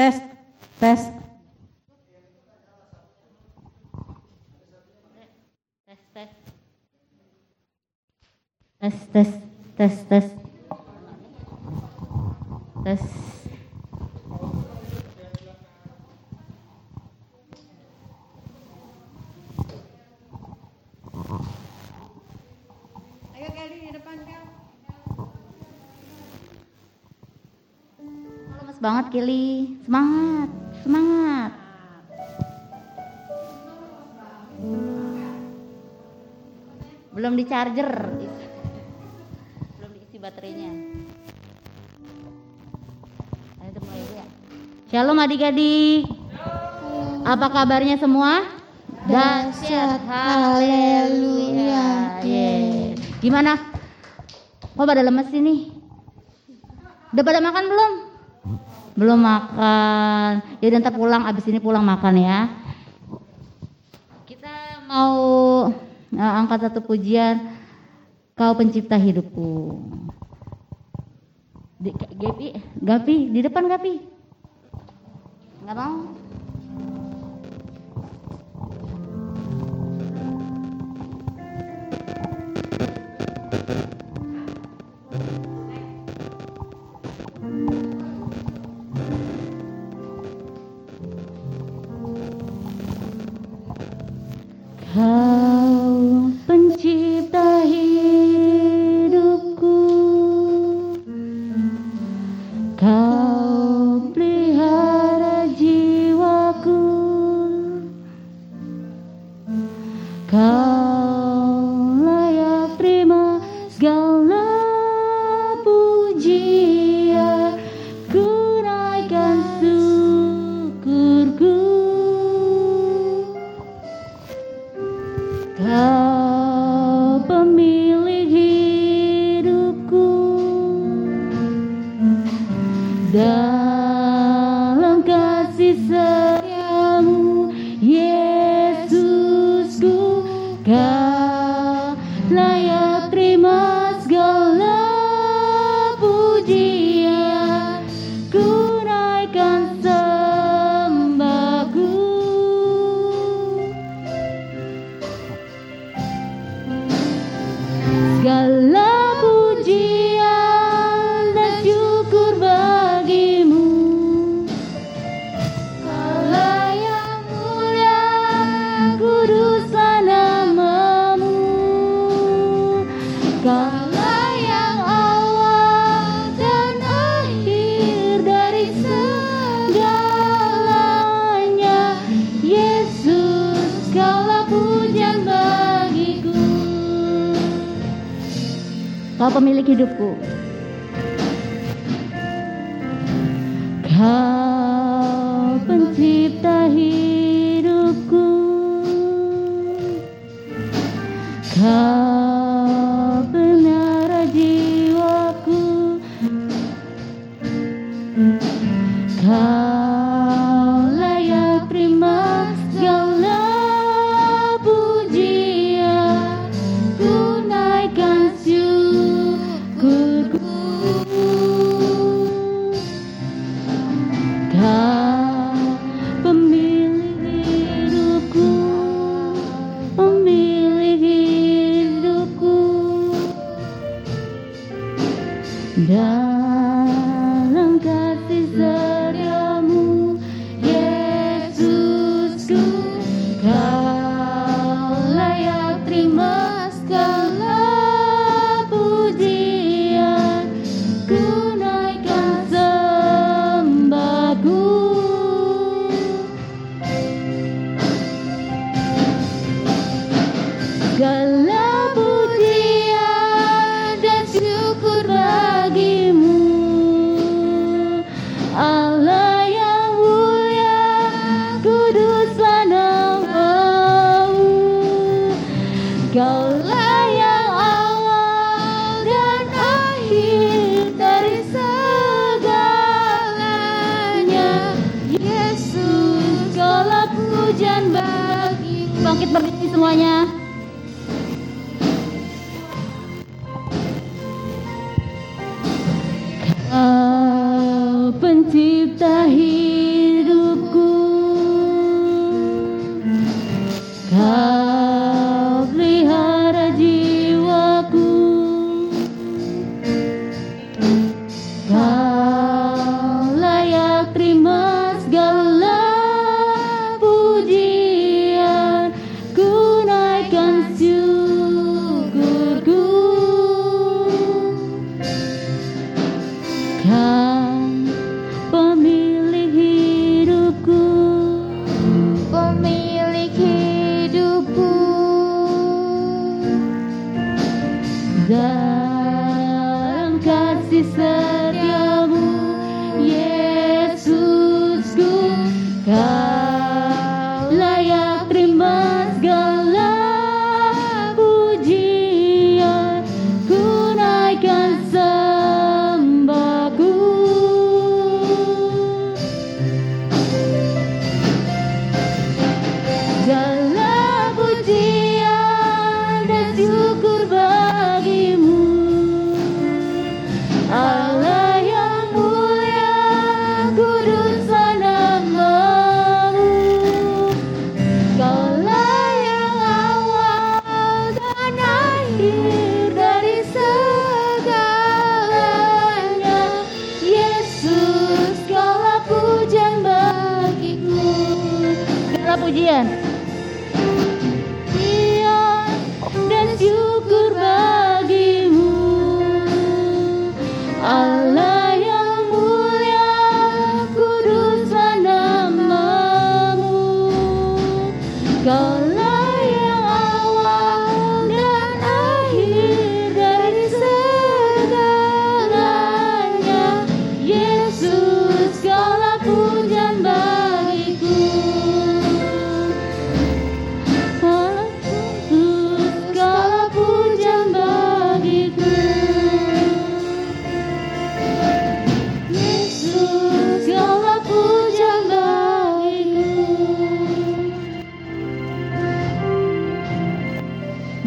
Tes, tes. Tes, tes. Tes, tes, tes, tes. Tes. Banget Kili. Semangat, semangat. Belum di charger. Belum diisi baterainya. Ayo mulai ya. Shalom adik-adik. Apa kabarnya semua? Dahsyat, haleluya. Gimana? Kok pada lemes ini? Udah pada makan belum? Belum makan. Ya ntar pulang, abis ini pulang makan ya. Kita mau eh, angkat satu pujian. Kau pencipta hidupku. Di, Gapi, Gapi, di depan Gapi. Nggak mau? Kau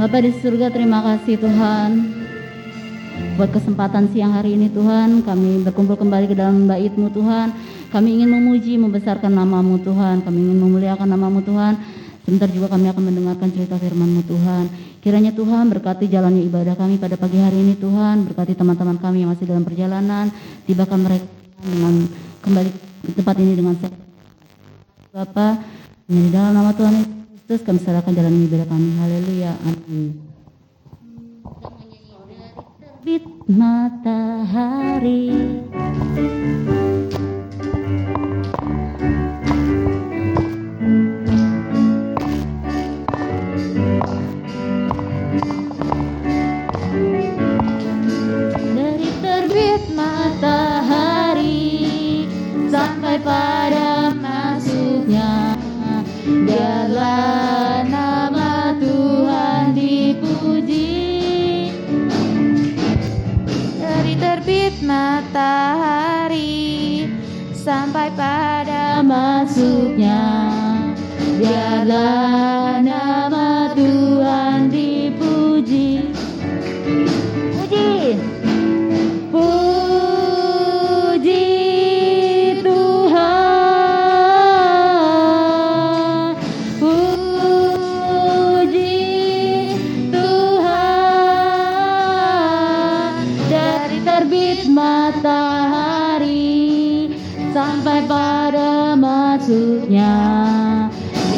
Bapa di surga terima kasih Tuhan Buat kesempatan siang hari ini Tuhan Kami berkumpul kembali ke dalam baitmu Tuhan Kami ingin memuji, membesarkan namamu Tuhan Kami ingin memuliakan namamu Tuhan Sebentar juga kami akan mendengarkan cerita firman-Mu Tuhan. Kiranya Tuhan berkati jalannya ibadah kami pada pagi hari ini Tuhan. Berkati teman-teman kami yang masih dalam perjalanan. Tibakan mereka dengan kembali ke tempat ini dengan sehat. Bapa, di dalam nama Tuhan Kristus, kami serahkan jalan ibadah kami. Haleluya. Amin. Terbit matahari Dari terbit matahari sampai pada matahari Sampai pada masuknya biarlah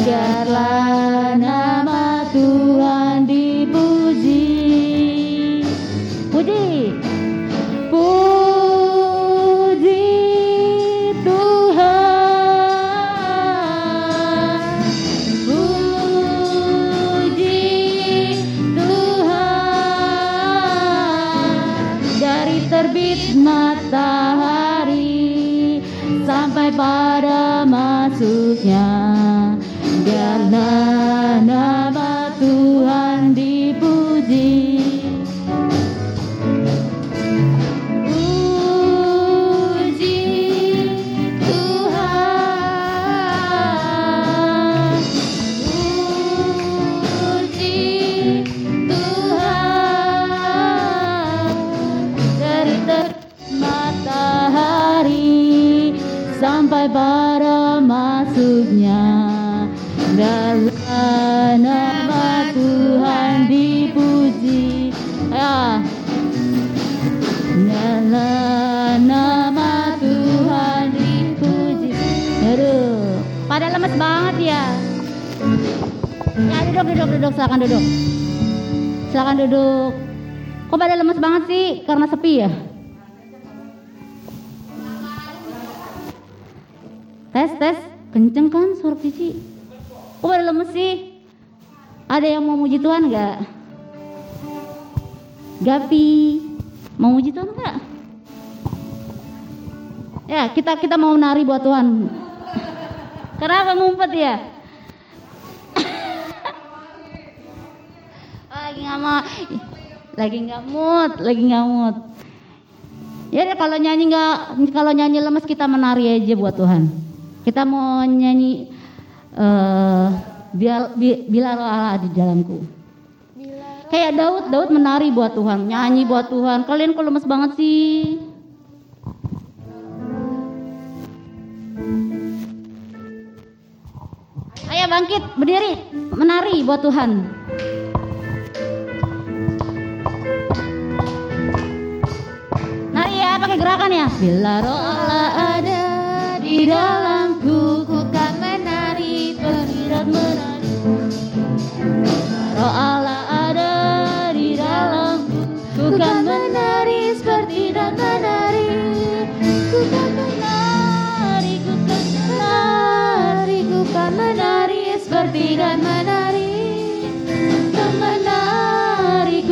biarlah duduk silakan duduk. Silakan duduk. Kok pada lemes banget sih? Karena sepi ya? Tes tes. Kenceng kan suara Cici kok pada lemes sih? Ada yang mau muji Tuhan nggak? Gapi mau muji Tuhan nggak? Ya kita kita mau nari buat Tuhan. Kenapa ngumpet ya lagi nggak mau. Lagi nggak mood lagi nggak mood. Ya deh, kalau nyanyi nggak kalau nyanyi lemes kita menari aja buat Tuhan. Kita mau nyanyi eh bila, bila Allah di dalamku. Kayak Daud Daud menari buat Tuhan nyanyi buat Tuhan. Kalian kok lemes banget sih? Ayo bangkit berdiri menari buat Tuhan Pakai gerakan ya. Bila roh Allah ada di dalamku, ku kan menari, menari. Roh Allah ada di dalamku, ku kan menari, seperti dan menari. Ku kan menari, ku kan kan menari, seperti dan menari. Kan menari,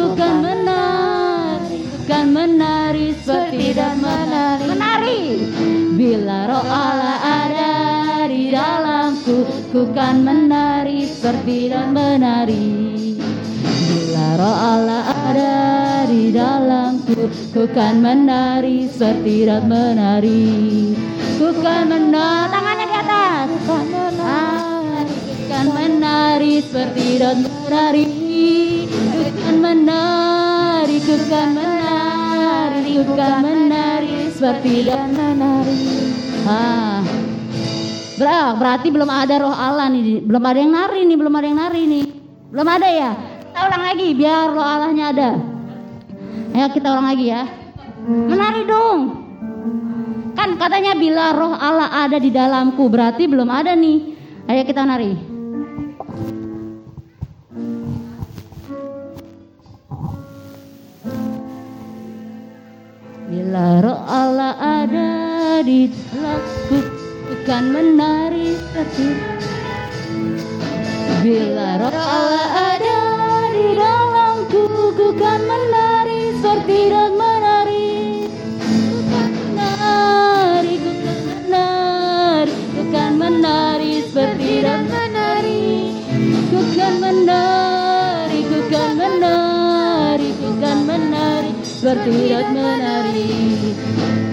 kan menari, seperti. Bila roh Allah ada di dalamku, ku kan menari, seperti dan menari. Bila roh Allah ada di dalamku, ku kan menari, seperti dan menari. Ku kan menari, tangannya di atas. Ku kan menari, ku kan menari, seperti dan menari. Ku kan menari, ku kan menari, ku kan menari, dan menari. Ah. Ber- berarti belum ada roh Allah nih, belum ada yang nari nih, belum ada yang nari nih. Belum ada ya? Kita ulang lagi biar roh Allahnya ada. Ayo kita ulang lagi ya. Menari dong. Kan katanya bila roh Allah ada di dalamku, berarti belum ada nih. Ayo kita nari. Laro Allah ada di laku Bukan menari tapi Bila roh Allah ada di dalamku Bukan menari seperti dan menari. Bukan menari, bukan menari Bukan menari seperti dan dat menari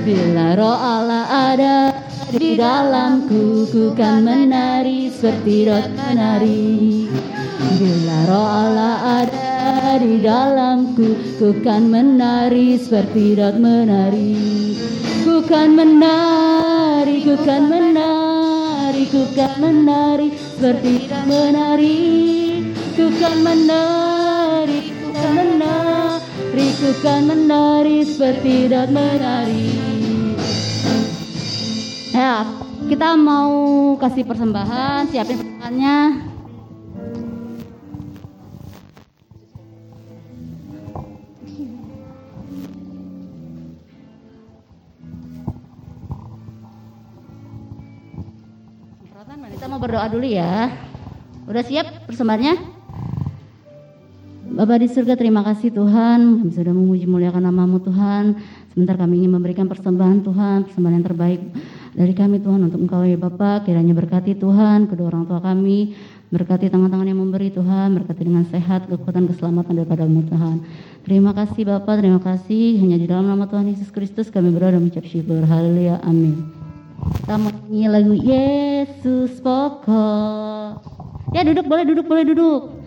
Bila roh Allah ada di dalamku Ku kan menari seperti dat menari. Bila roh Allah ada di dalamku Ku kan menari seperti dat menari. Ku kan menari, ku kan menari, ku kan menari seperti dat menari Ku kan menari, kan menari, ku kan menari seperti dat menari Ya, kita mau kasih persembahan, siapin persembahannya. Nita mau berdoa dulu ya. Udah siap persembahannya? Bapak di surga terima kasih Tuhan. Kami sudah memuji muliakan namamu Tuhan. Sebentar kami ingin memberikan persembahan Tuhan. Persembahan yang terbaik dari kami Tuhan untuk engkau ya Bapak kiranya berkati Tuhan kedua orang tua kami. Berkati tangan-tangan yang memberi Tuhan. Berkati dengan sehat kekuatan keselamatan daripada Tuhan. Terima kasih Bapak terima kasih. Hanya di dalam nama Tuhan Yesus Kristus kami berdoa dan mengucap syukur. Haleluya. Amin. Kita mau lagu Yesus pokok. Ya duduk. Boleh duduk boleh duduk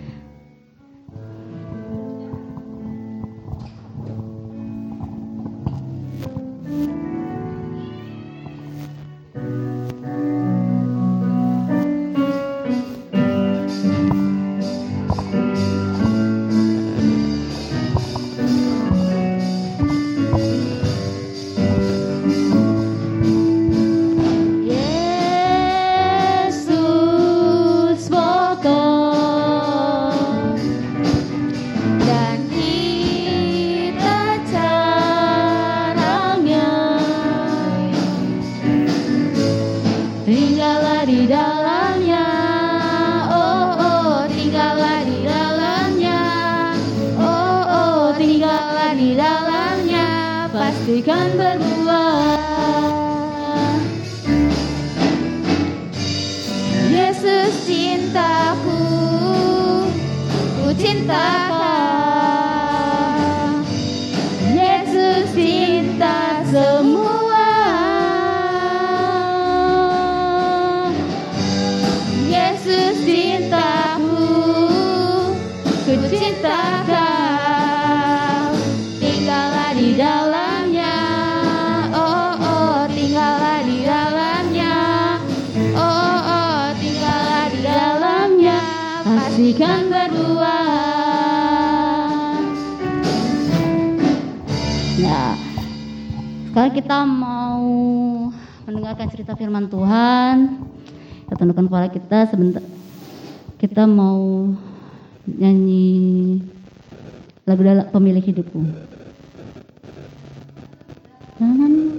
sekarang kita mau mendengarkan cerita firman Tuhan. Kita tundukkan kepala kita sebentar. Kita mau nyanyi lagu dalam pemilik hidupku. Jangan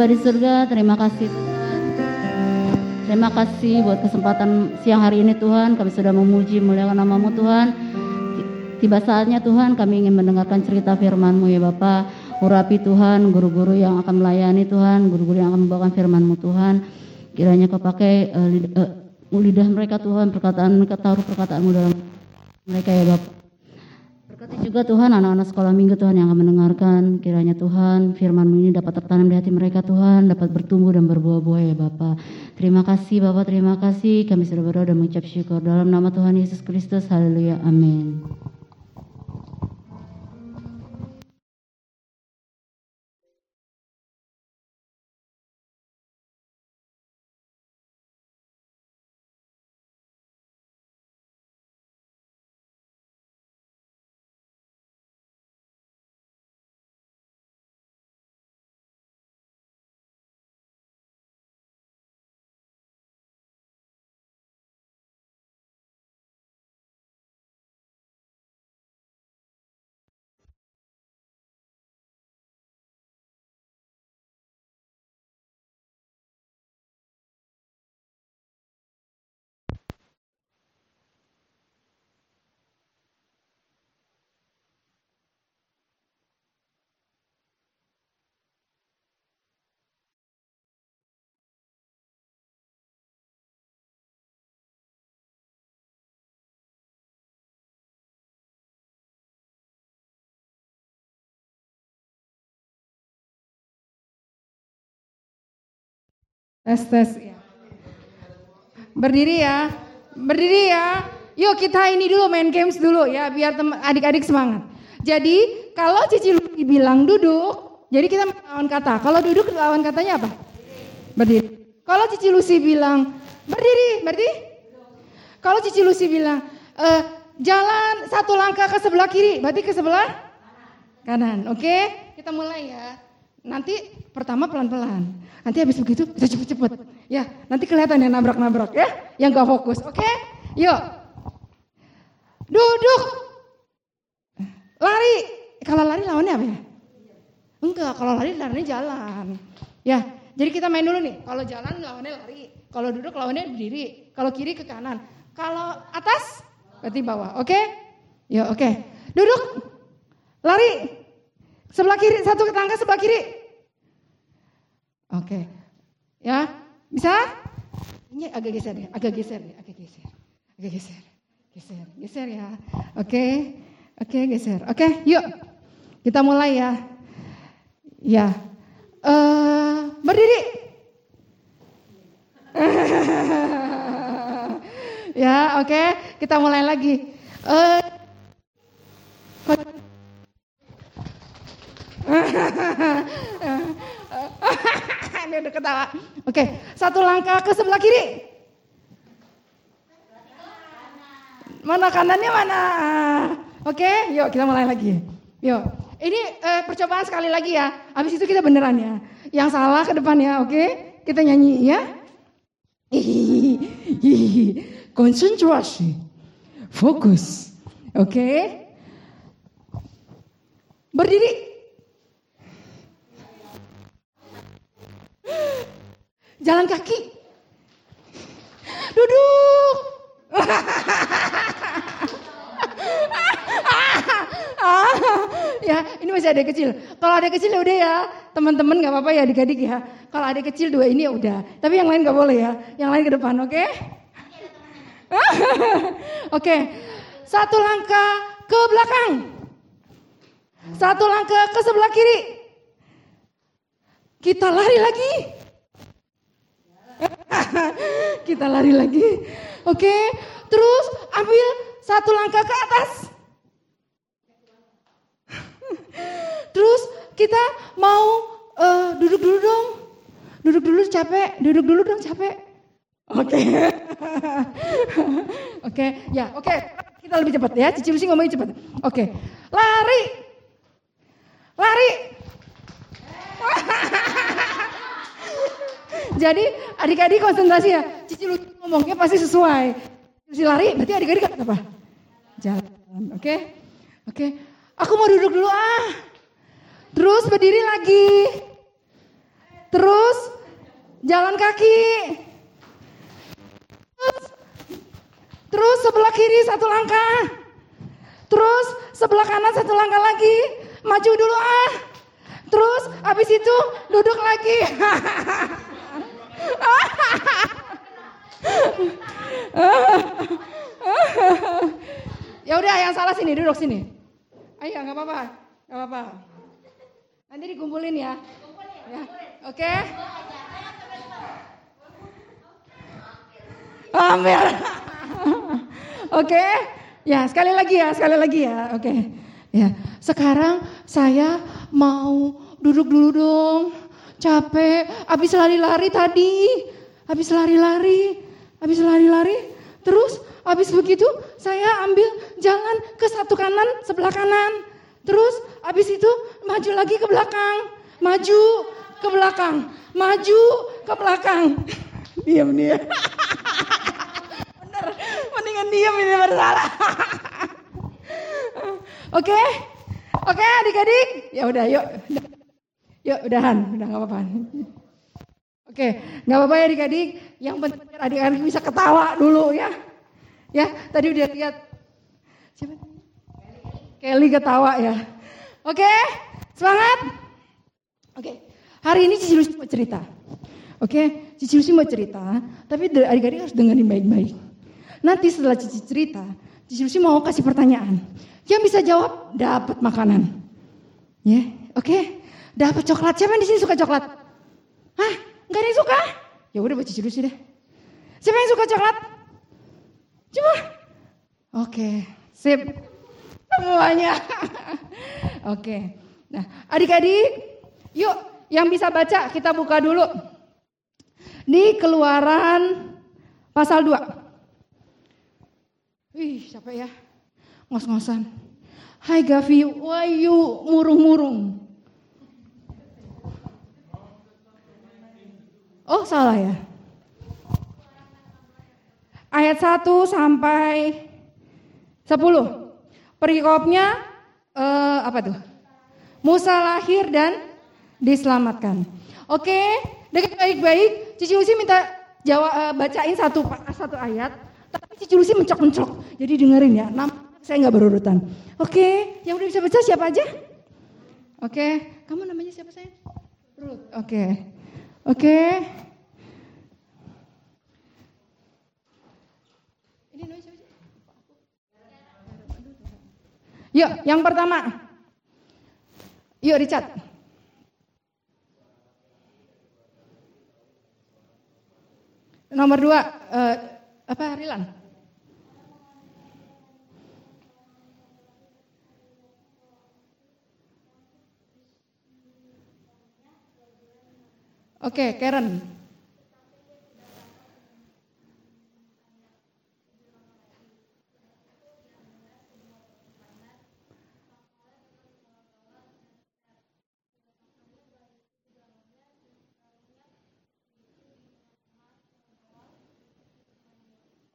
Bapak di surga, terima kasih Tuhan. Terima kasih buat kesempatan siang hari ini Tuhan. Kami sudah memuji muliakan namamu Tuhan. Tiba saatnya Tuhan kami ingin mendengarkan cerita firman-Mu ya Bapak. Urapi Tuhan guru-guru yang akan melayani Tuhan, guru-guru yang akan membawakan firman-Mu Tuhan. Kiranya Kau pakai eh, lid- eh, lidah mereka Tuhan, perkataan mereka taruh perkataan-Mu dalam mereka ya Bapak. Berkati juga Tuhan anak-anak sekolah minggu Tuhan yang akan mendengarkan. Kiranya Tuhan firman ini dapat tertanam di hati mereka Tuhan. Dapat bertumbuh dan berbuah-buah ya Bapak. Terima kasih Bapak, terima kasih. Kami sudah berdoa dan mengucap syukur. Dalam nama Tuhan Yesus Kristus. Haleluya. Amin. Tes tes ya. Berdiri ya. Berdiri ya. Yuk kita ini dulu main games dulu ya biar adik-adik semangat. Jadi kalau Cici Luki bilang duduk, jadi kita lawan kata. Kalau duduk lawan katanya apa? Berdiri. Kalau Cici Lucy bilang berdiri, berdiri. Kalau Cici Lucy bilang eh, jalan satu langkah ke sebelah kiri, berarti ke sebelah kanan. Oke, kita mulai ya. Nanti pertama pelan-pelan. Nanti habis begitu kita cepet-cepet. Ya, nanti kelihatan yang nabrak-nabrak ya, yang gak fokus. Oke, yuk. Duduk. Lari. Kalau lari lawannya apa ya? Enggak, kalau lari larinya jalan. Ya, jadi kita main dulu nih. Kalau jalan lawannya lari. Kalau duduk lawannya berdiri. Kalau kiri ke kanan. Kalau atas berarti bawah. Oke? Ya, oke. Duduk. Lari. Sebelah kiri, satu tangga sebelah kiri. Oke. Ya, bisa? Ini agak geser deh, agak geser deh, agak geser. Agak geser. Geser, geser ya. Oke. Oke, geser. Oke, yuk. Kita mulai ya. Ya. Eh, berdiri. ya, oke. Kita mulai lagi. Eh Ini udah ketawa. Oke, satu langkah ke sebelah kiri. Mana kanannya mana? Oke, yuk kita mulai lagi. Yuk. Ini eh, percobaan sekali lagi ya. Habis itu kita beneran ya. Yang salah ke depan ya, oke? Kita nyanyi ya. Konsentrasi. Fokus. Oke. Berdiri. Jalan kaki. Duduk. ya, ini masih ada kecil. Kalau ada kecil udah ya, teman-teman nggak apa-apa ya adik-adik ya. Kalau ada kecil dua ini ya udah. Tapi yang lain nggak boleh ya. Yang lain ke depan, oke? oke, satu langkah ke belakang. Satu langkah ke sebelah kiri. Kita lari lagi. Kita lari lagi. Oke, terus ambil satu langkah ke atas. Terus kita mau eh, duduk dulu dong. Duduk dulu capek, duduk dulu dong capek. Oke. Oke, ya, oke. Kita lebih cepat ya. Cici Lucy ngomongnya cepat. Oke. Lari. Lari. Jadi adik-adik konsentrasi ya. Cici Lucy ngomongnya pasti sesuai. Cici lari, berarti adik-adik apa? Jalan. Oke. Oke. Aku mau duduk dulu ah. Terus berdiri lagi. Terus jalan kaki. Terus, terus sebelah kiri satu langkah. Terus sebelah kanan satu langkah lagi. Maju dulu ah. Terus habis itu duduk lagi. ya udah yang salah sini duduk sini. Ayo nggak apa-apa, nggak apa-apa. Nanti dikumpulin ya. Ya, oke. Ambil. Oke. Ya, sekali lagi ya, sekali lagi ya. Oke. Ya, sekarang saya mau duduk dulu dong. Capek, habis lari-lari tadi. Habis lari-lari, habis lari-lari. Terus habis begitu saya ambil jalan ke satu kanan, sebelah kanan. Terus habis itu maju lagi ke belakang. Maju ke belakang. Maju ke belakang. Diam dia. Bener, mendingan diam ini bersalah. Oke, oke adik-adik. Ya udah, yuk. Yuk, udahan, udah nggak apa-apa. Oke, nggak apa-apa ya adik-adik. Yang penting adik-adik bisa ketawa dulu ya. Ya, tadi udah lihat. Siapa? Kelly ketawa ya. Oke, semangat. Oke, hari ini Cici Lucy mau cerita. Oke, Cici Lucy mau cerita, tapi adik-adik harus dengerin baik-baik. Nanti setelah Cici cerita, Cici Lucy mau kasih pertanyaan. Yang bisa jawab dapat makanan. Ya, oke. Dapat coklat. Siapa yang di sini suka coklat? Hah? Enggak ada yang suka? Ya udah Cici Lucy deh. Siapa yang suka coklat? Cuma. Oke, sip. Semuanya. Oke. Nah, adik-adik, yuk yang bisa baca kita buka dulu. Di Keluaran pasal 2. Wih, siapa ya? Ngos-ngosan. Hai Gavi, wayu murung-murung. Oh, salah ya. Ayat 1 sampai 10. Perikopnya eh, apa tuh? Musa lahir dan diselamatkan. Oke, dengan baik-baik. Cici Lucy minta jawab eh, bacain satu satu ayat, tapi Cici Lucy mencok-mencok. Jadi dengerin ya. Nama saya nggak berurutan. Oke, yang udah bisa baca siapa aja? Oke, kamu namanya siapa saya? Ruth. Oke, oke. Sih? Yuk, yang pertama. Yuk Richard. Nomor dua, eh, apa Rilan? Oke, Karen.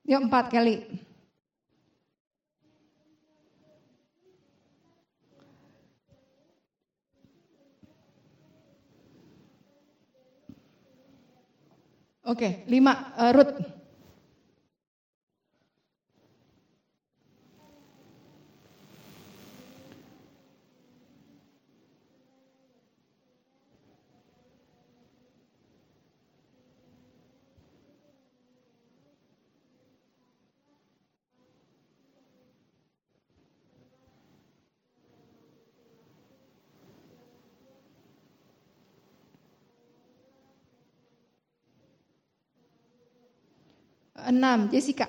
Yuk empat kali. Oke, lima. eh, Ruth. Enam, Jessica.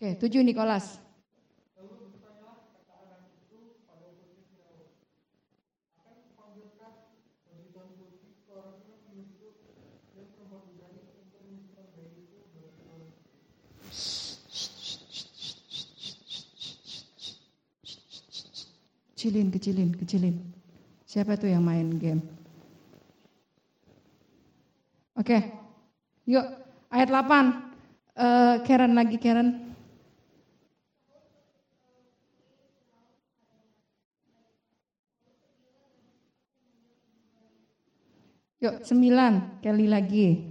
Oke, tujuh Nicholas. Kecilin, kecilin, kecilin. Siapa tuh yang main game? Oke, yuk ayat 8. Eh, Karen lagi, Karen. Yuk, 9. Kelly lagi.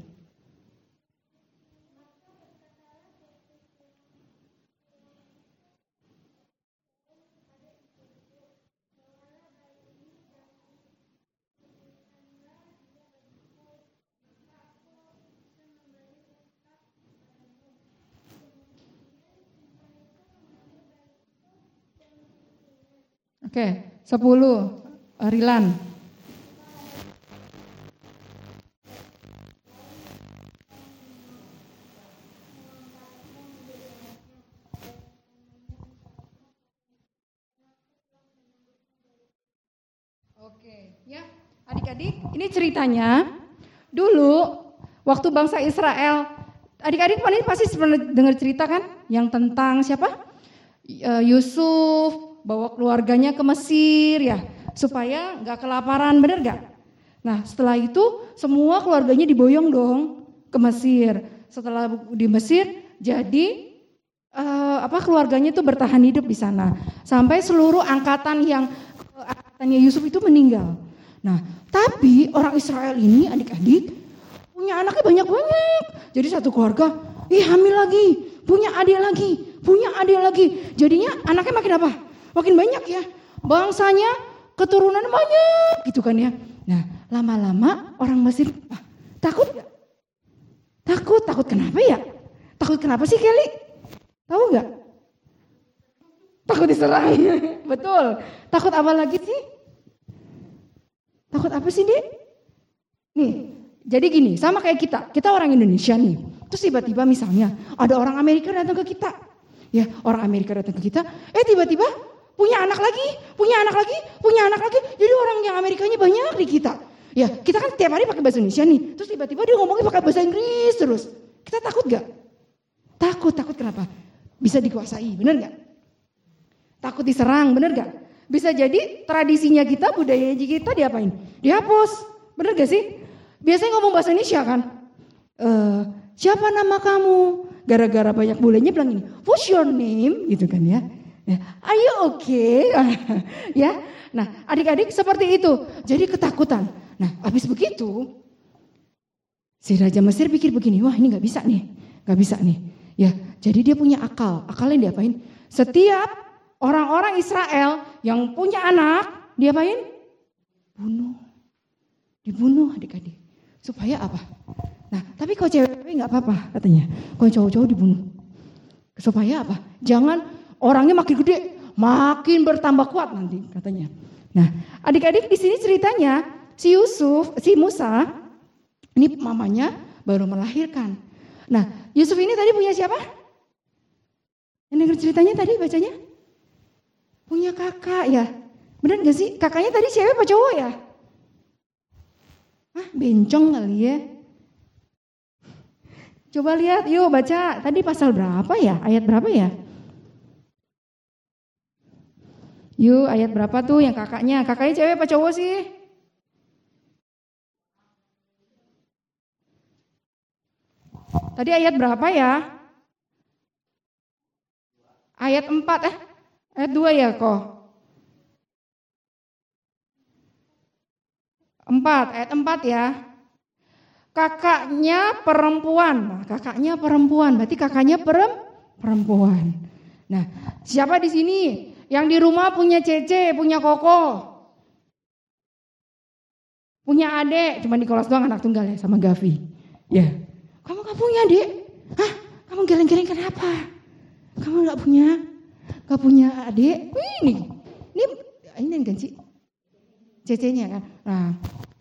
Oke, 10. Rilan. Oke, ya. Adik-adik, ini ceritanya dulu waktu bangsa Israel, adik-adik paling pasti pernah dengar cerita kan yang tentang siapa? Eh, Yusuf bawa keluarganya ke Mesir ya, supaya nggak kelaparan, bener nggak? Nah, setelah itu semua keluarganya diboyong dong ke Mesir. Setelah di Mesir, jadi eh, apa keluarganya itu bertahan hidup di sana sampai seluruh angkatan yang eh, angkatannya Yusuf itu meninggal. Nah, tapi orang Israel ini adik-adik punya anaknya banyak-banyak. Jadi satu keluarga, ih hamil lagi, punya adik lagi, punya adik lagi. Jadinya anaknya makin apa? Makin banyak ya. Bangsanya keturunan banyak gitu kan ya. Nah, lama-lama orang Mesir ah, takut gak? Takut, takut kenapa ya? Takut kenapa sih Kelly? Tahu nggak? Takut diserang. Betul. Takut apa lagi sih? Takut apa sih, Dek? Nih, jadi gini, sama kayak kita. Kita orang Indonesia nih. Terus tiba-tiba misalnya ada orang Amerika datang ke kita. Ya, orang Amerika datang ke kita, eh tiba-tiba punya anak lagi, punya anak lagi, punya anak lagi. Jadi orang yang Amerikanya banyak di kita. Ya, kita kan tiap hari pakai bahasa Indonesia nih. Terus tiba-tiba dia ngomongnya pakai bahasa Inggris terus. Kita takut gak? Takut, takut kenapa? Bisa dikuasai, bener gak? Takut diserang, bener gak? Bisa jadi tradisinya kita, budayanya kita diapain? Dihapus, bener gak sih? Biasanya ngomong bahasa Indonesia kan? Eh, siapa nama kamu? Gara-gara banyak bulenya bilang ini, what's your name? Gitu kan ya. Are you okay? ya. Nah, adik-adik seperti itu. Jadi ketakutan. Nah, habis begitu, si Raja Mesir pikir begini, wah ini nggak bisa nih, nggak bisa nih. Ya, jadi dia punya akal. Akalnya diapain? Setiap orang-orang Israel yang punya anak, diapain? Bunuh. Dibunuh adik-adik. Supaya apa? Nah, tapi kalau cewek-cewek nggak apa-apa katanya. Kalau cowok-cowok dibunuh. Supaya apa? Jangan orangnya makin gede, makin bertambah kuat nanti katanya. Nah, adik-adik di sini ceritanya si Yusuf, si Musa, ini mamanya baru melahirkan. Nah, Yusuf ini tadi punya siapa? Yang dengar ceritanya tadi bacanya? Punya kakak ya. Benar gak sih? Kakaknya tadi cewek apa cowok ya? Hah, bencong kali ya. Coba lihat, yuk baca. Tadi pasal berapa ya? Ayat berapa ya? Yuk, ayat berapa tuh yang kakaknya? Kakaknya cewek apa cowok sih? Tadi ayat berapa ya? ayat 4 eh ayat 2 ya kok. 4 ayat 4 ya. Kakaknya perempuan. Nah, kakaknya perempuan, berarti kakaknya perem, perempuan. Nah, siapa di sini yang di rumah punya Cece, punya Koko? Punya adik, cuma di kelas doang anak tunggal ya sama Gavi. Ya. Kamu gak punya adik? Hah? Kamu geleng-geleng kenapa? Kamu gak punya? Gak punya adik? Ini, ini, ini kan Ci? Cecenya kan. Nah,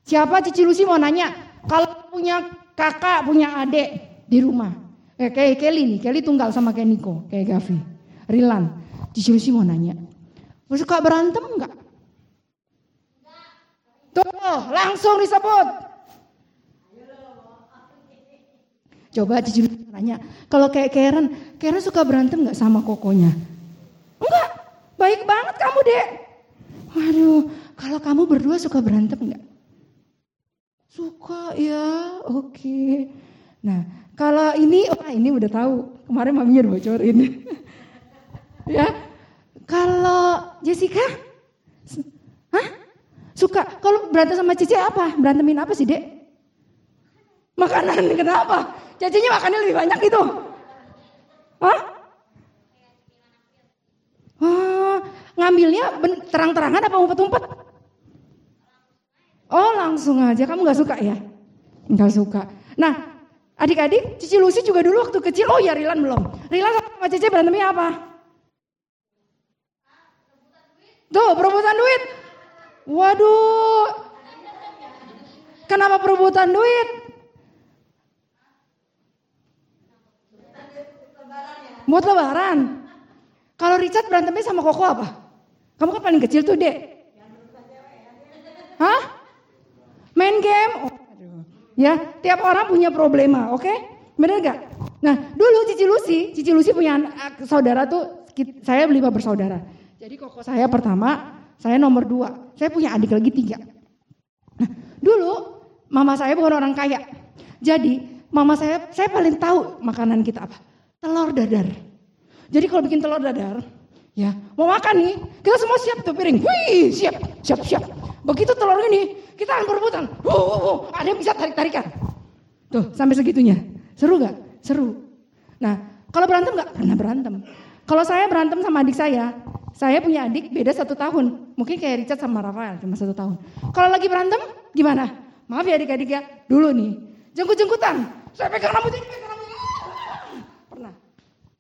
siapa Cici Lucy mau nanya? Kalau punya kakak, punya adik di rumah. Eh, kayak Kelly nih, Kelly tunggal sama kayak Niko, kayak Gavi. Rilan, Cici Lucy mau nanya. Suka berantem enggak? Tuh, langsung disebut. Coba Cici nanya, kalau kayak Karen, Karen suka berantem nggak sama kokonya? Enggak, baik banget kamu dek. Waduh, kalau kamu berdua suka berantem nggak? Suka ya, oke. Nah, kalau ini, wah ini udah tahu. Kemarin udah bocorin. ya, kalau Jessica, hah? Suka. Kalau berantem sama Cici apa? Berantemin apa sih dek? Makanan kenapa? Cicinya makannya lebih banyak gitu. Hah? Wah, ngambilnya terang-terangan apa umpet-umpet? Oh langsung aja, kamu gak suka ya? Gak suka. Nah, adik-adik, Cici Lucy juga dulu waktu kecil, oh ya Rilan belum. Rilan sama Cici berantemnya apa? Tuh, perebutan duit. Waduh. Kenapa perebutan duit? Buat lebaran. Kalau Richard berantemnya sama Koko apa? Kamu kan paling kecil tuh, Dek. Hah? Main game? Oh. Ya, tiap orang punya problema, oke? Bener gak? Nah, dulu Cici Lucy, Cici Lucy punya anak, saudara tuh, saya lima bersaudara. Jadi koko saya pertama, saya nomor dua. Saya punya adik lagi tiga. Nah, dulu mama saya bukan orang kaya. Jadi mama saya, saya paling tahu makanan kita apa. Telur dadar. Jadi kalau bikin telur dadar, ya mau makan nih, kita semua siap tuh piring. Wih, siap, siap, siap. Begitu telur ini, kita akan berebutan. Wow, wow, wow. ada yang bisa tarik-tarikan. Tuh, sampai segitunya. Seru gak? Seru. Nah, kalau berantem gak? Pernah berantem. Kalau saya berantem sama adik saya, saya punya adik beda satu tahun. Mungkin kayak Richard sama Rafael, cuma satu tahun. Kalau lagi berantem, gimana? Maaf ya adik-adik ya, dulu nih. Jengkut-jengkutan. Saya pegang rambutnya, pegang rambutnya. Pernah.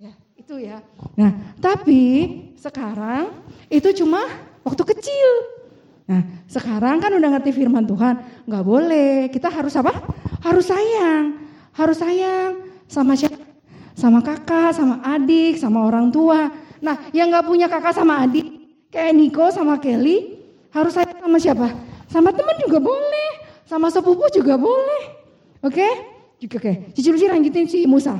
Ya, itu ya. Nah, tapi sekarang itu cuma waktu kecil. Nah, sekarang kan udah ngerti firman Tuhan, nggak boleh. Kita harus apa? Harus sayang, harus sayang sama siapa? Sama kakak, sama adik, sama orang tua. Nah, yang nggak punya kakak sama adik, kayak Niko sama Kelly, harus sayang sama siapa? Sama teman juga boleh, sama sepupu juga boleh. Oke? Juga oke. Cici Lucy lanjutin si Musa.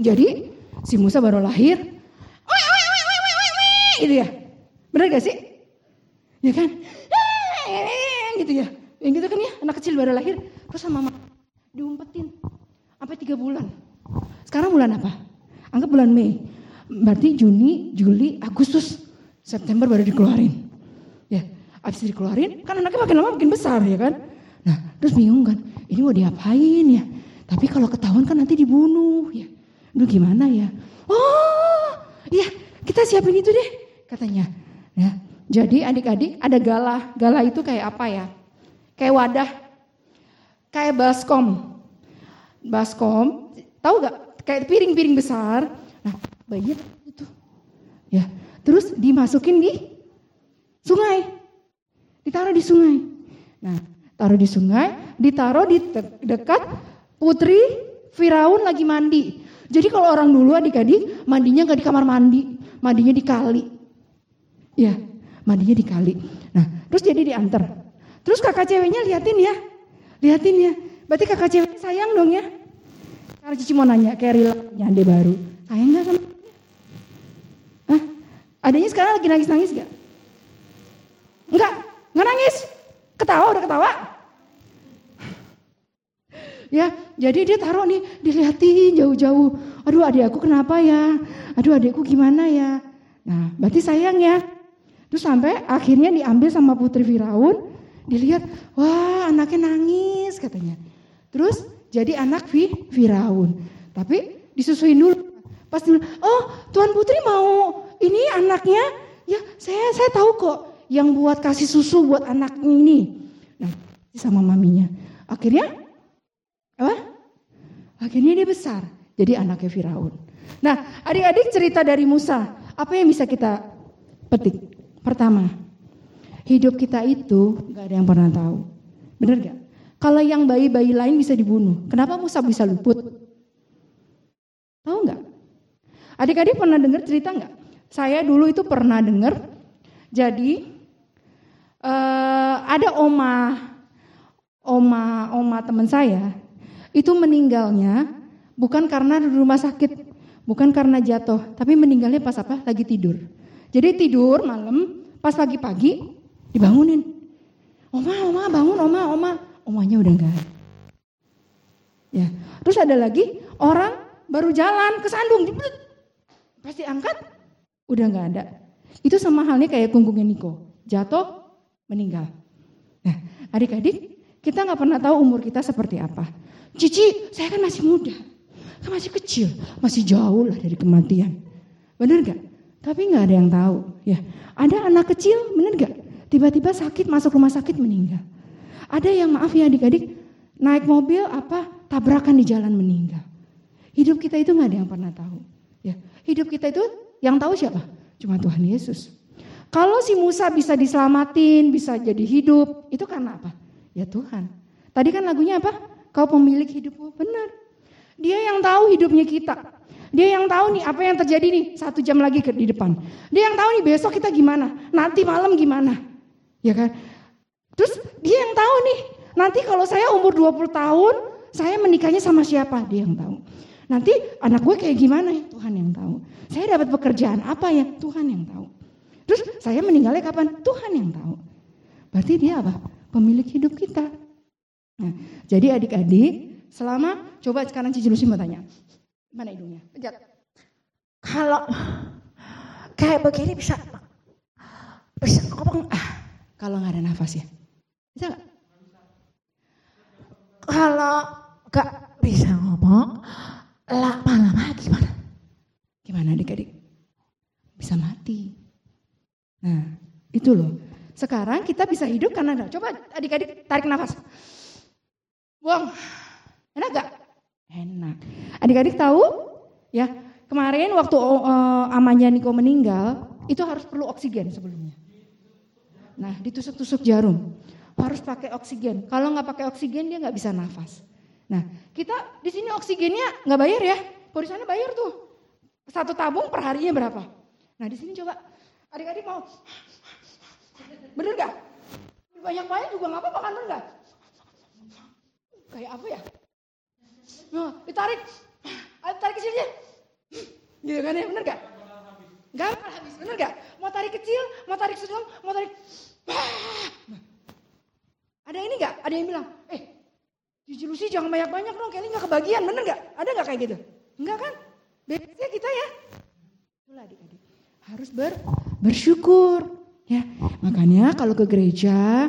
Jadi si Musa baru lahir, "Wih, wih, wih, wih, wih, wih, wih," gitu ya. Bener gak sih? Ya kan? Gitu ya. Yang gitu kan ya, anak kecil baru lahir. Terus sama mama diumpetin. Sampai tiga bulan. Sekarang bulan apa? Anggap bulan Mei. Berarti Juni, Juli, Agustus, September baru dikeluarin. Ya, abis dikeluarin, kan anaknya makin lama makin besar ya kan. Nah, terus bingung kan, ini mau diapain ya? Tapi kalau ketahuan kan nanti dibunuh ya. Aduh gimana ya? Oh, iya kita siapin itu deh katanya. Ya, jadi adik-adik ada gala. Gala itu kayak apa ya? Kayak wadah, kayak baskom. Baskom, tahu gak? Kayak piring-piring besar. Bayinya itu. Ya, terus dimasukin di sungai. Ditaruh di sungai. Nah, taruh di sungai, ditaruh di dekat putri Firaun lagi mandi. Jadi kalau orang dulu adik-adik mandinya nggak di kamar mandi, mandinya di kali. Ya, mandinya di kali. Nah, terus jadi diantar. Terus kakak ceweknya liatin ya, liatin ya. Berarti kakak ceweknya sayang dong ya. Karena Cici mau nanya, kayak adik baru. Sayang gak sama? Adanya sekarang lagi nangis-nangis gak? Enggak, enggak nangis. Ketawa udah ketawa. Ya, jadi dia taruh nih, dilihatin jauh-jauh. Aduh, adik aku kenapa ya? Aduh, adikku gimana ya? Nah, berarti sayang ya. Terus sampai akhirnya diambil sama putri Firaun, dilihat, wah anaknya nangis katanya. Terus jadi anak Fi, Firaun. Tapi disusuin dulu. Pas dulu, oh Tuan Putri mau ini anaknya, ya saya saya tahu kok yang buat kasih susu buat anak ini. Nah, sama maminya. Akhirnya apa? Akhirnya dia besar, jadi anaknya Firaun. Nah, adik-adik cerita dari Musa, apa yang bisa kita petik? Pertama, hidup kita itu nggak ada yang pernah tahu. Bener gak? Kalau yang bayi-bayi lain bisa dibunuh, kenapa Musa bisa luput? Tahu nggak? Adik-adik pernah dengar cerita nggak? Saya dulu itu pernah dengar. Jadi eh, ada oma, oma, oma teman saya itu meninggalnya bukan karena di rumah sakit, bukan karena jatuh, tapi meninggalnya pas apa? Lagi tidur. Jadi tidur malam, pas pagi-pagi dibangunin. Oma, oma, bangun, oma, oma. Omanya udah enggak. Ya, terus ada lagi orang baru jalan kesandung, jebret. pas diangkat udah nggak ada. Itu sama halnya kayak punggungnya Niko, jatuh, meninggal. Nah, adik-adik, kita nggak pernah tahu umur kita seperti apa. Cici, saya kan masih muda, kan masih kecil, masih jauh lah dari kematian. Bener gak? Tapi nggak ada yang tahu. Ya, ada anak kecil, bener gak? Tiba-tiba sakit masuk rumah sakit meninggal. Ada yang maaf ya adik-adik, naik mobil apa tabrakan di jalan meninggal. Hidup kita itu nggak ada yang pernah tahu. Ya, hidup kita itu yang tahu siapa? Cuma Tuhan Yesus. Kalau si Musa bisa diselamatin, bisa jadi hidup, itu karena apa? Ya Tuhan. Tadi kan lagunya apa? Kau pemilik hidupmu. Benar. Dia yang tahu hidupnya kita. Dia yang tahu nih apa yang terjadi nih satu jam lagi ke di depan. Dia yang tahu nih besok kita gimana, nanti malam gimana. Ya kan? Terus dia yang tahu nih, nanti kalau saya umur 20 tahun, saya menikahnya sama siapa? Dia yang tahu. Nanti anak gue kayak gimana? Tuhan yang tahu. Saya dapat pekerjaan apa ya? Tuhan yang tahu. Terus saya meninggalnya kapan? Tuhan yang tahu. Berarti dia apa? Pemilik hidup kita. Nah, jadi adik-adik, selama coba sekarang Cici Lucy mau tanya. Mana hidungnya? Pejat. Kalau kayak begini bisa bisa ngomong ah, Kalau nggak ada nafas ya. Bisa nggak? kalau gak bisa ngomong lama-lama gimana? Gimana adik-adik? Bisa mati. Nah, itu loh. Sekarang kita bisa hidup karena ada. Coba adik-adik tarik nafas. Buang. Enak gak? Enak. Adik-adik tahu? Ya, kemarin waktu uh, amannya Niko meninggal, itu harus perlu oksigen sebelumnya. Nah, ditusuk-tusuk jarum. Harus pakai oksigen. Kalau nggak pakai oksigen dia nggak bisa nafas. Nah, kita di sini oksigennya nggak bayar ya. Kalau bayar tuh. Satu tabung per harinya berapa? Nah, di sini coba adik-adik mau Bener gak? Banyak-banyak juga nggak apa-apa kan bener gak? Kayak apa ya? Nah, ditarik, tarik ke sini. Gitu kan ya, bener gak? Gak bakal habis, bener gak? Mau tarik kecil, mau tarik sedang, mau tarik. Ada ini gak? Ada yang bilang, eh Cici Lucy jangan banyak-banyak dong, Kelly gak kebagian, bener gak? Ada gak kayak gitu? Enggak kan? Bebasnya kita ya. Itulah adik-adik. Harus ber, bersyukur. Ya, makanya kalau ke gereja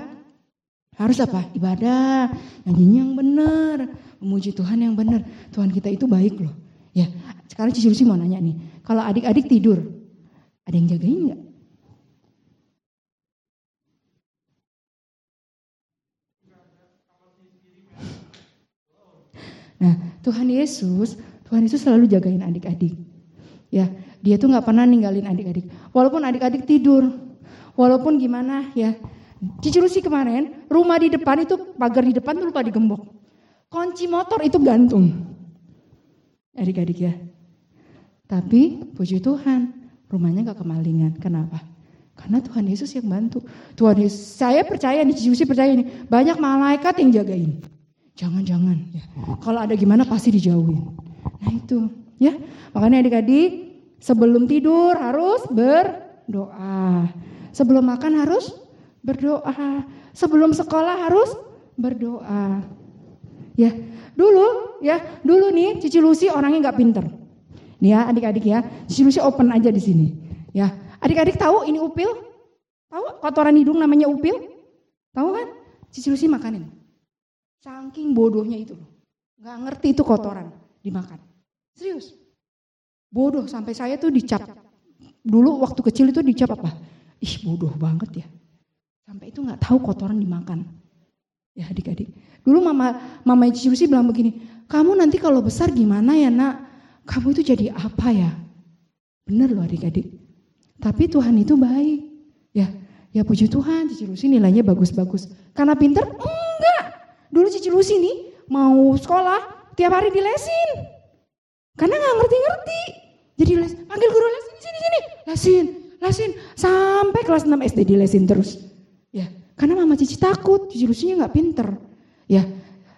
harus apa? Ibadah, nyanyinya yang benar, memuji Tuhan yang benar. Tuhan kita itu baik loh. Ya, sekarang Cici Lucy mau nanya nih, kalau adik-adik tidur, ada yang jagain nggak? Nah, Tuhan Yesus, Tuhan Yesus selalu jagain adik-adik. Ya, dia tuh nggak pernah ninggalin adik-adik. Walaupun adik-adik tidur, walaupun gimana ya. Cici Lucy kemarin, rumah di depan itu pagar di depan tuh lupa digembok. Kunci motor itu gantung. Adik-adik ya. Tapi puji Tuhan, rumahnya nggak kemalingan. Kenapa? Karena Tuhan Yesus yang bantu. Tuhan Yesus, saya percaya nih, Cici Lucy percaya nih, banyak malaikat yang jagain. Jangan-jangan ya. Kalau ada gimana pasti dijauhin. Nah itu ya. Makanya adik-adik sebelum tidur harus berdoa. Sebelum makan harus berdoa. Sebelum sekolah harus berdoa. Ya, Dulu ya, dulu nih Cici Lucy orangnya nggak pinter. Nih ya adik-adik ya, Cici Lucy open aja di sini. Ya, adik-adik tahu ini upil? Tahu kotoran hidung namanya upil? Tahu kan? Cici Lucy makanin. Saking bodohnya itu loh. Ngerti itu kotoran dimakan. Serius. Bodoh sampai saya tuh dicap. Dulu waktu kecil itu dicap apa? Ih bodoh banget ya. Sampai itu nggak tahu kotoran dimakan. Ya adik-adik. Dulu mama mama Cici Lucy bilang begini, kamu nanti kalau besar gimana ya nak? Kamu itu jadi apa ya? Bener loh adik-adik. Tapi Tuhan itu baik. Ya, ya puji Tuhan Cici Lucy nilainya bagus-bagus. Karena pinter? Enggak. Dulu Cici Lucy nih mau sekolah tiap hari dilesin. Karena nggak ngerti-ngerti. Jadi les, panggil guru les sini sini. Lesin, lesin sampai kelas 6 SD dilesin terus. Ya, karena mama Cici takut, Cici Lucy-nya nggak pinter. Ya,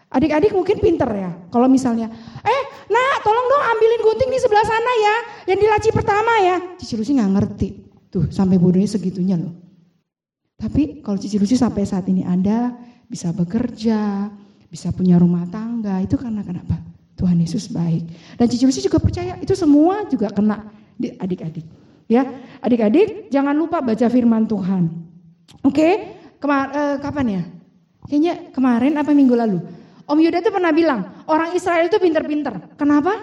adik-adik mungkin pinter ya. Kalau misalnya, eh, nak, tolong dong ambilin gunting di sebelah sana ya, yang di laci pertama ya. Cici Lucy nggak ngerti. Tuh, sampai bodohnya segitunya loh. Tapi kalau Cici Lucy sampai saat ini ada, bisa bekerja, bisa punya rumah tangga, itu karena kenapa? Tuhan Yesus baik. Dan Cici Lucy juga percaya itu semua juga kena di adik-adik. Ya, adik-adik jangan lupa baca firman Tuhan. Oke, Kemar eh, kapan ya? Kayaknya kemarin apa minggu lalu. Om Yuda tuh pernah bilang, orang Israel itu pinter-pinter. Kenapa?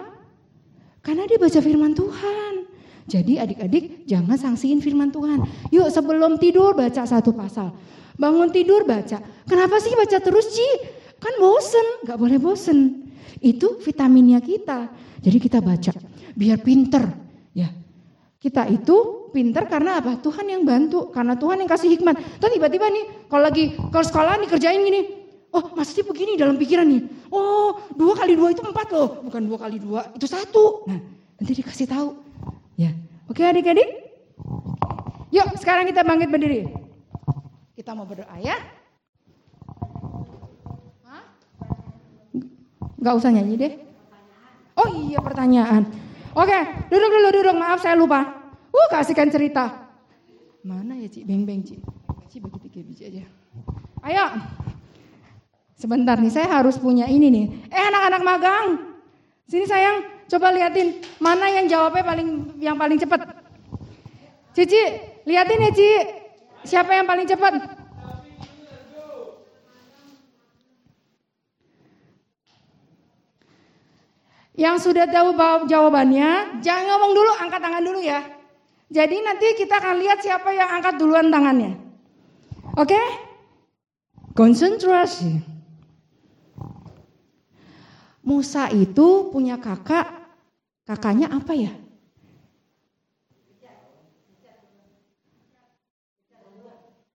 Karena dia baca firman Tuhan. Jadi adik-adik jangan sanksiin firman Tuhan. Yuk sebelum tidur baca satu pasal. Bangun tidur baca. Kenapa sih baca terus Ci? Kan bosen, gak boleh bosen. Itu vitaminnya kita. Jadi kita baca, biar pinter. Ya, kita itu pinter karena apa? Tuhan yang bantu, karena Tuhan yang kasih hikmat. Terus tiba-tiba nih, kalau lagi kalau sekolah nih kerjain gini, oh maksudnya begini dalam pikiran nih. Oh dua kali dua itu empat loh, bukan dua kali dua itu satu. Nah nanti dikasih tahu. Ya, oke adik-adik. Yuk sekarang kita bangkit berdiri. Kita mau berdoa ya. Hah? Gak usah nyanyi deh. Oh iya pertanyaan. Oke, duduk dulu duduk. Maaf saya lupa. Uh, kasihkan cerita. Mana ya Ci? Beng beng Ci. Ci bagi tiga biji aja. Ayo. Sebentar nih, saya harus punya ini nih. Eh anak-anak magang. Sini sayang, coba liatin mana yang jawabnya paling yang paling cepat. Cici, liatin ya Ci. Siapa yang paling cepat? Yang sudah tahu jawabannya, jangan ngomong dulu, angkat tangan dulu ya. Jadi nanti kita akan lihat siapa yang angkat duluan tangannya. Oke? Konsentrasi. Musa itu punya kakak, kakaknya apa ya?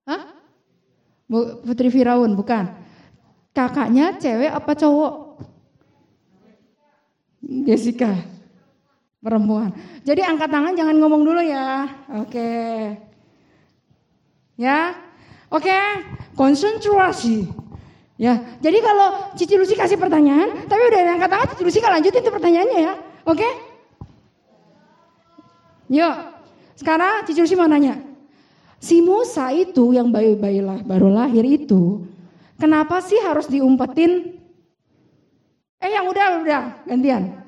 Hah? Putri Firaun, bukan. Kakaknya cewek apa cowok? Jessica. Perempuan. Jadi angkat tangan jangan ngomong dulu ya. Oke. Ya. Oke. Konsentrasi. Ya. Jadi kalau Cici Lucy kasih pertanyaan, tapi udah angkat tangan Cici Lucy kan lanjutin tuh pertanyaannya ya. Oke? Yuk. Sekarang Cici Lucy mau nanya. Si Musa itu yang bayi-bayi lah, baru lahir itu, kenapa sih harus diumpetin? Eh yang udah udah gantian.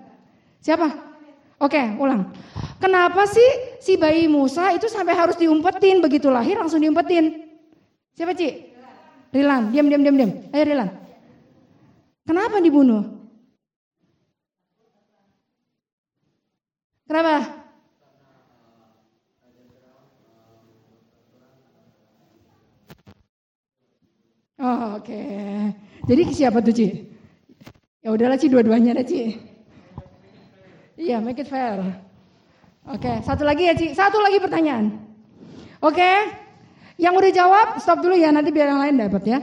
Siapa? Oke, ulang. Kenapa sih si bayi Musa itu sampai harus diumpetin begitu lahir langsung diumpetin? Siapa Ci? Rilan, diam diam diam diam. Ayo Rilan. Kenapa dibunuh? Kenapa? Oh, oke. Jadi siapa tuh Ci? Ya udahlah Ci, dua-duanya ada Ci. Iya, make it fair. Oke, satu lagi ya Ci. Satu lagi pertanyaan. Oke, yang udah jawab stop dulu ya, nanti biar yang lain dapat ya.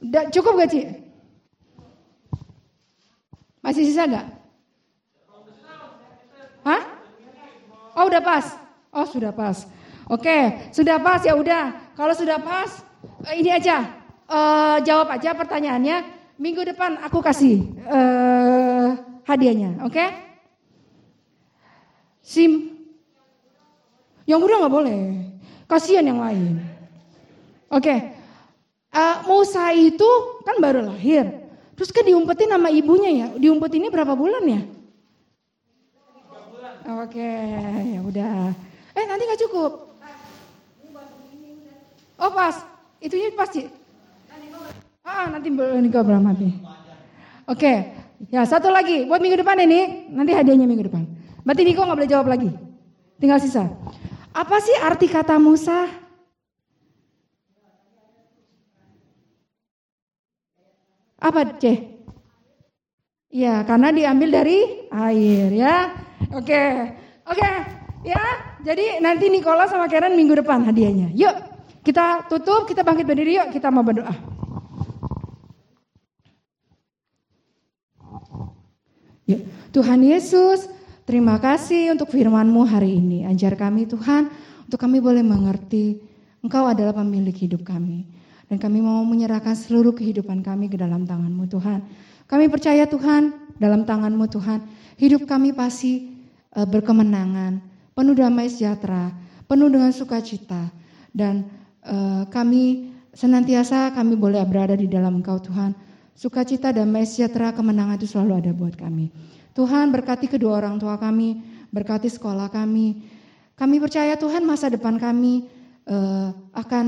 Udah, cukup gak Ci? Masih sisa gak? Hah? Oh udah pas. Oh sudah pas. Oke, sudah pas ya udah. Kalau sudah pas, ini aja. Uh, jawab aja pertanyaannya. Minggu depan aku kasih uh, hadiahnya, oke? Okay? Sim. Yang udah nggak boleh. Kasihan yang lain. Oke. Okay. Uh, Musa itu kan baru lahir. Terus kan diumpetin sama ibunya ya. Diumpetinnya berapa bulan ya? Oke, ya udah. Eh nanti nggak cukup. Oh pas, itunya pasti. Ah nanti Niko Brahmati. Oke, ya satu lagi buat minggu depan ini. Nanti hadiahnya minggu depan. Berarti Niko nggak boleh jawab lagi. Tinggal sisa. Apa sih arti kata Musa? Apa C? Ya, karena diambil dari air ya. Oke, oke, ya. Jadi nanti Nikola sama Karen minggu depan hadiahnya. Yuk, kita tutup, kita bangkit berdiri yuk, kita mau berdoa. Yuk, Tuhan Yesus, terima kasih untuk firman-Mu hari ini. Ajar kami Tuhan, untuk kami boleh mengerti Engkau adalah pemilik hidup kami. Dan kami mau menyerahkan seluruh kehidupan kami ke dalam tangan-Mu Tuhan. Kami percaya Tuhan, dalam tangan-Mu Tuhan, hidup kami pasti eh, berkemenangan, penuh damai sejahtera, penuh dengan sukacita. Dan eh, kami senantiasa kami boleh berada di dalam Engkau Tuhan. Sukacita, damai sejahtera, kemenangan itu selalu ada buat kami. Tuhan berkati kedua orang tua kami, berkati sekolah kami. Kami percaya Tuhan masa depan kami eh, akan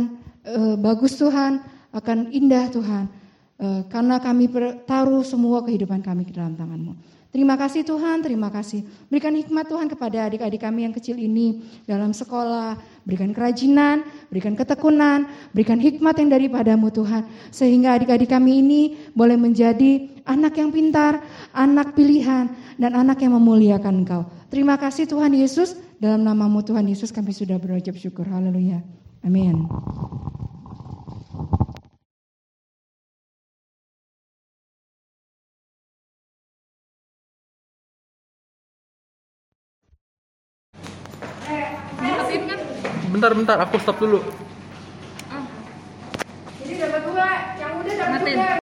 eh, bagus Tuhan, akan indah Tuhan. Eh, karena kami taruh semua kehidupan kami ke dalam tangan-Mu. Terima kasih Tuhan, terima kasih. Berikan hikmat Tuhan kepada adik-adik kami yang kecil ini dalam sekolah. Berikan kerajinan, berikan ketekunan, berikan hikmat yang daripadamu Tuhan. Sehingga adik-adik kami ini boleh menjadi anak yang pintar, anak pilihan, dan anak yang memuliakan Engkau. Terima kasih Tuhan Yesus, dalam namamu Tuhan Yesus kami sudah berucap syukur. Haleluya. Amin. Bentar, bentar, aku stop dulu. Jadi dapat dua, yang udah dapat dua.